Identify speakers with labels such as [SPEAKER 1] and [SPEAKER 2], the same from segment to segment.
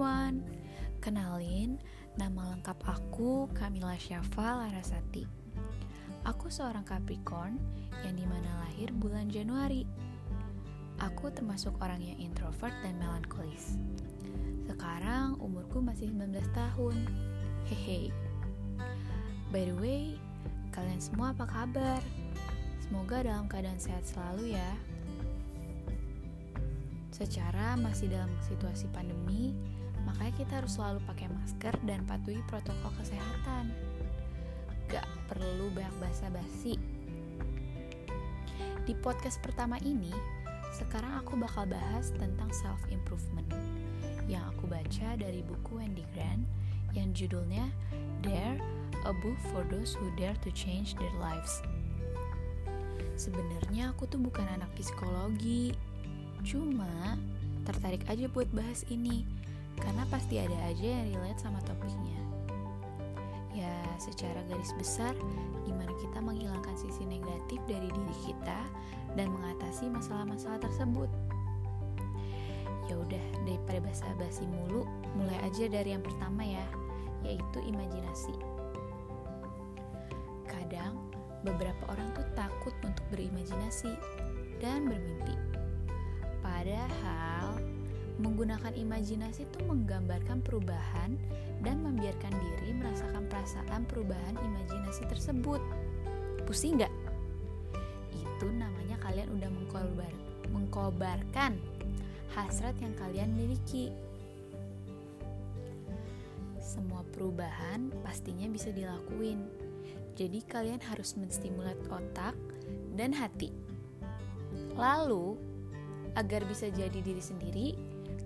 [SPEAKER 1] everyone, kenalin nama lengkap aku Kamila Syafa Larasati. Aku seorang Capricorn yang di mana lahir bulan Januari. Aku termasuk orang yang introvert dan melankolis. Sekarang umurku masih 19 tahun. Hehe. By the way, kalian semua apa kabar? Semoga dalam keadaan sehat selalu ya. Secara masih dalam situasi pandemi, makanya kita harus selalu pakai masker dan patuhi protokol kesehatan. Gak perlu banyak basa-basi. Di podcast pertama ini, sekarang aku bakal bahas tentang self-improvement yang aku baca dari buku Wendy Grant yang judulnya Dare, a book for those who dare to change their lives. Sebenarnya aku tuh bukan anak psikologi, Cuma tertarik aja buat bahas ini karena pasti ada aja yang relate sama topiknya. Ya, secara garis besar, gimana kita menghilangkan sisi negatif dari diri kita dan mengatasi masalah-masalah tersebut. Ya udah, daripada basa-basi mulu, mulai aja dari yang pertama ya, yaitu imajinasi. Kadang, beberapa orang tuh takut untuk berimajinasi dan bermimpi menggunakan imajinasi itu menggambarkan perubahan dan membiarkan diri merasakan perasaan perubahan imajinasi tersebut. Pusing nggak? Itu namanya kalian udah mengkobar, mengkobarkan hasrat yang kalian miliki. Semua perubahan pastinya bisa dilakuin. Jadi kalian harus menstimulat otak dan hati. Lalu, Agar bisa jadi diri sendiri,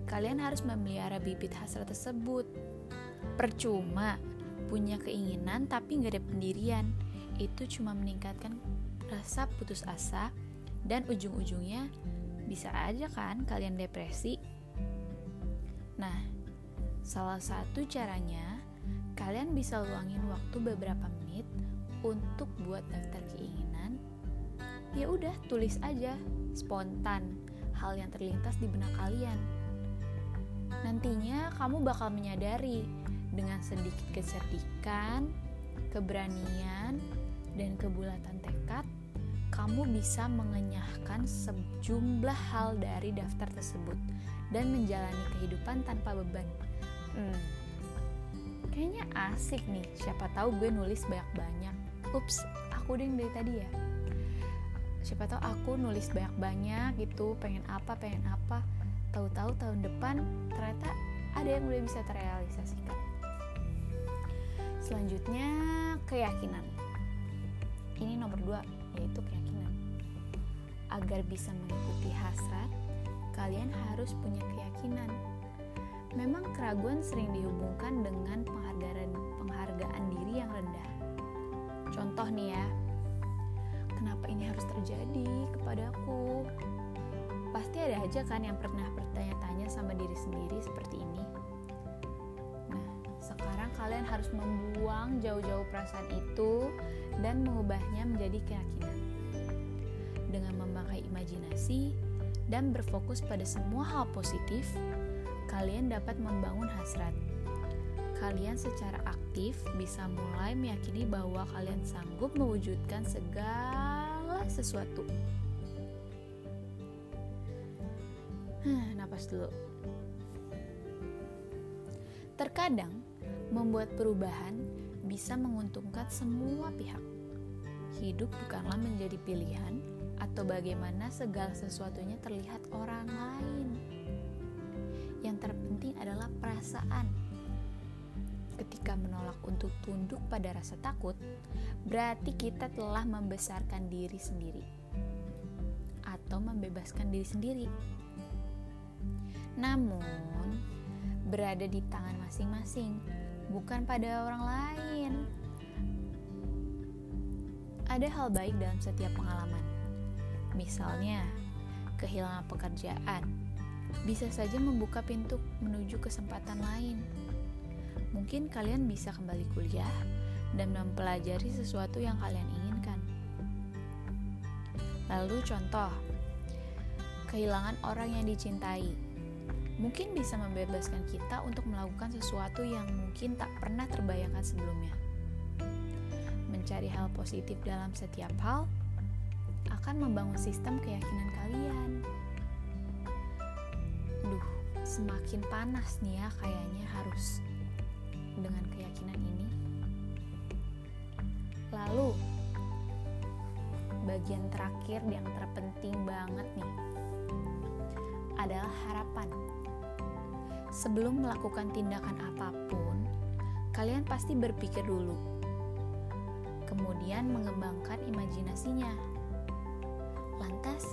[SPEAKER 1] kalian harus memelihara bibit hasrat tersebut. Percuma punya keinginan tapi nggak ada pendirian, itu cuma meningkatkan rasa putus asa dan ujung-ujungnya bisa aja kan kalian depresi. Nah, salah satu caranya kalian bisa luangin waktu beberapa menit untuk buat daftar keinginan. Ya udah, tulis aja spontan hal yang terlintas di benak kalian. Nantinya kamu bakal menyadari dengan sedikit kecerdikan, keberanian, dan kebulatan tekad, kamu bisa mengenyahkan sejumlah hal dari daftar tersebut dan menjalani kehidupan tanpa beban. Hmm, kayaknya asik nih. Siapa tahu gue nulis banyak-banyak. Ups, aku ding dari tadi ya siapa tahu aku nulis banyak-banyak gitu pengen apa pengen apa tahu-tahu tahun depan ternyata ada yang udah bisa terrealisasikan. Selanjutnya keyakinan. Ini nomor dua yaitu keyakinan. Agar bisa mengikuti hasrat kalian harus punya keyakinan. Memang keraguan sering dihubungkan dengan penghargaan penghargaan diri yang rendah. Contoh nih ya kenapa ini harus terjadi kepadaku? pasti ada aja kan yang pernah bertanya-tanya sama diri sendiri seperti ini. Nah sekarang kalian harus membuang jauh-jauh perasaan itu dan mengubahnya menjadi keyakinan. Dengan memakai imajinasi dan berfokus pada semua hal positif kalian dapat membangun hasrat. Kalian secara aktif bisa mulai meyakini bahwa kalian sanggup mewujudkan segala sesuatu. Napas dulu. Terkadang, membuat perubahan bisa menguntungkan semua pihak. Hidup bukanlah menjadi pilihan atau bagaimana segala sesuatunya terlihat orang lain. Yang terpenting adalah perasaan ketika menolak untuk tunduk pada rasa takut, berarti kita telah membesarkan diri sendiri atau membebaskan diri sendiri. Namun, berada di tangan masing-masing, bukan pada orang lain. Ada hal baik dalam setiap pengalaman. Misalnya, kehilangan pekerjaan bisa saja membuka pintu menuju kesempatan lain mungkin kalian bisa kembali kuliah dan mempelajari sesuatu yang kalian inginkan. Lalu contoh, kehilangan orang yang dicintai. Mungkin bisa membebaskan kita untuk melakukan sesuatu yang mungkin tak pernah terbayangkan sebelumnya. Mencari hal positif dalam setiap hal akan membangun sistem keyakinan kalian. Duh, semakin panas nih ya kayaknya harus dengan keyakinan ini. Lalu, bagian terakhir yang terpenting banget nih adalah harapan. Sebelum melakukan tindakan apa pun, kalian pasti berpikir dulu. Kemudian mengembangkan imajinasinya. Lantas,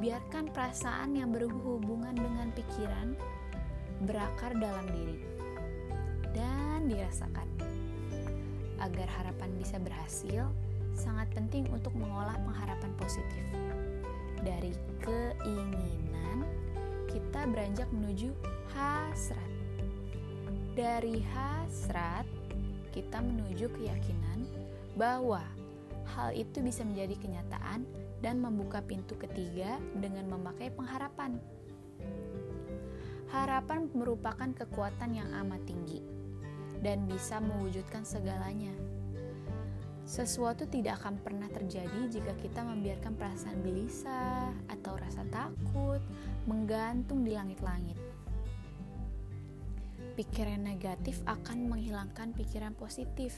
[SPEAKER 1] biarkan perasaan yang berhubungan dengan pikiran berakar dalam diri dan dirasakan. Agar harapan bisa berhasil, sangat penting untuk mengolah pengharapan positif. Dari keinginan, beranjak menuju hasrat. Dari hasrat, kita menuju keyakinan bahwa hal itu bisa menjadi kenyataan dan membuka pintu ketiga dengan memakai pengharapan. Harapan merupakan kekuatan yang amat tinggi dan bisa mewujudkan segalanya. Sesuatu tidak akan pernah terjadi jika kita membiarkan perasaan gelisah atau rasa takut menggantung di langit-langit. Pikiran negatif akan menghilangkan pikiran positif.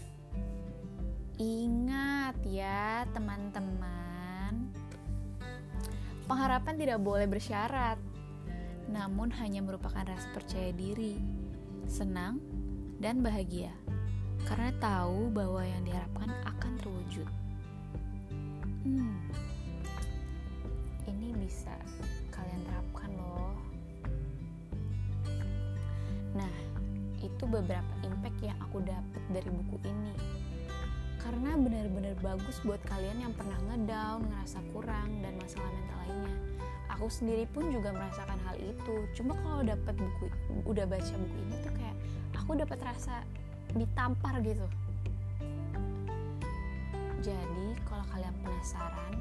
[SPEAKER 1] Ingat ya, teman-teman, pengharapan tidak boleh bersyarat, namun hanya merupakan rasa percaya diri, senang, dan bahagia karena tahu bahwa yang diharapkan akan terwujud. Hmm, ini bisa itu beberapa impact yang aku dapat dari buku ini. Karena benar-benar bagus buat kalian yang pernah ngedown, ngerasa kurang, dan masalah mental lainnya. Aku sendiri pun juga merasakan hal itu. Cuma kalau dapat buku, udah baca buku ini tuh kayak aku dapat rasa ditampar gitu jadi kalau kalian penasaran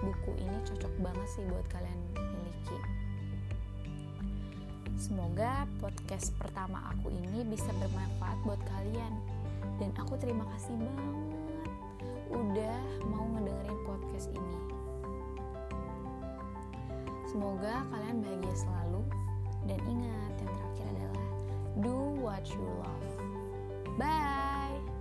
[SPEAKER 1] buku ini cocok banget sih buat kalian miliki semoga podcast pertama aku ini bisa bermanfaat buat kalian. Dan aku terima kasih banget udah mau ngedengerin podcast ini. Semoga kalian bahagia selalu. Dan ingat yang terakhir adalah do what you love. Bye.